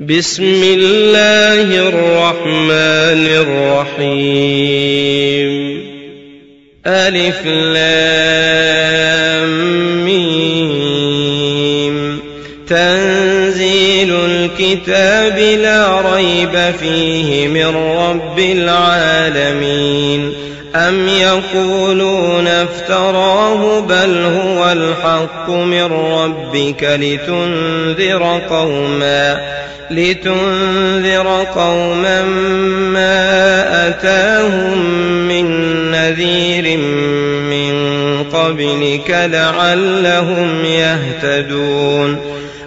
بسم الله الرحمن الرحيم. ألف لام ميم. تنزيل الكتاب لا ريب فيه من رب العالمين. أم يقولون افتراه بل هو الحق من ربك لتنذر قوماً لتنذر قوما ما أتاهم من نذير من قبلك لعلهم يهتدون.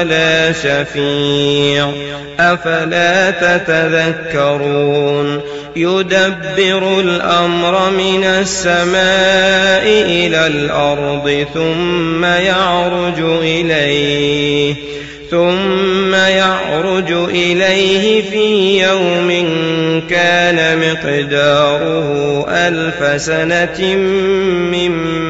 ولا شفيع. أفلا تتذكرون؟ يدبر الأمر من السماء إلى الأرض ثم يعرج إليه ثم يعرج إليه في يوم كان مقداره ألف سنة مما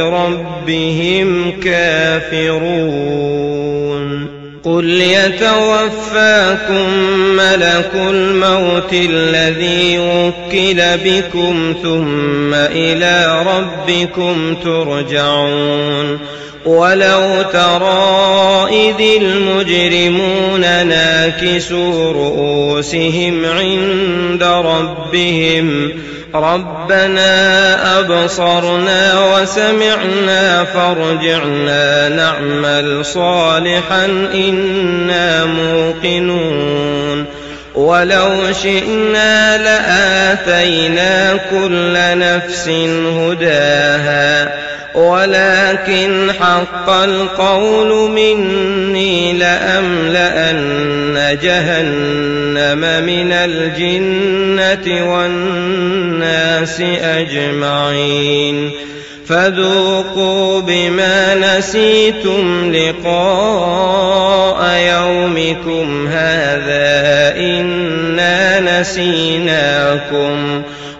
ربهم كافرون. قل يتوفاكم ملك الموت الذي وكل بكم ثم إلى ربكم ترجعون. ولو ترى إذ المجرمون ناكسوا رؤوسهم عند ربهم ربنا أبصرنا وسمعنا فارجعنا نعمل صالحا إنا موقنون. ولو شئنا لآتينا كل نفس هداها. ولكن حق القول مني لأملأن جهنم. من الجنة والناس أجمعين. فذوقوا بما نسيتم لقاء يومكم هذا إنا نسيناكم.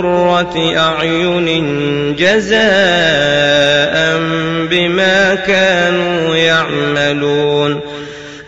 قرة أعين جزاء بما كانوا يعملون.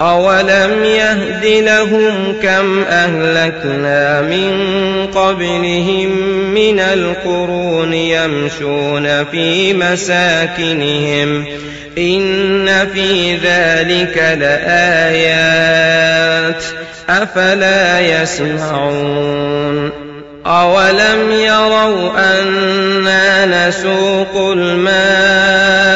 أولم يهد لهم كم أهلكنا من قبلهم من القرون يمشون في مساكنهم إن في ذلك لآيات أفلا يسمعون أولم يروا أنا نسوق الماء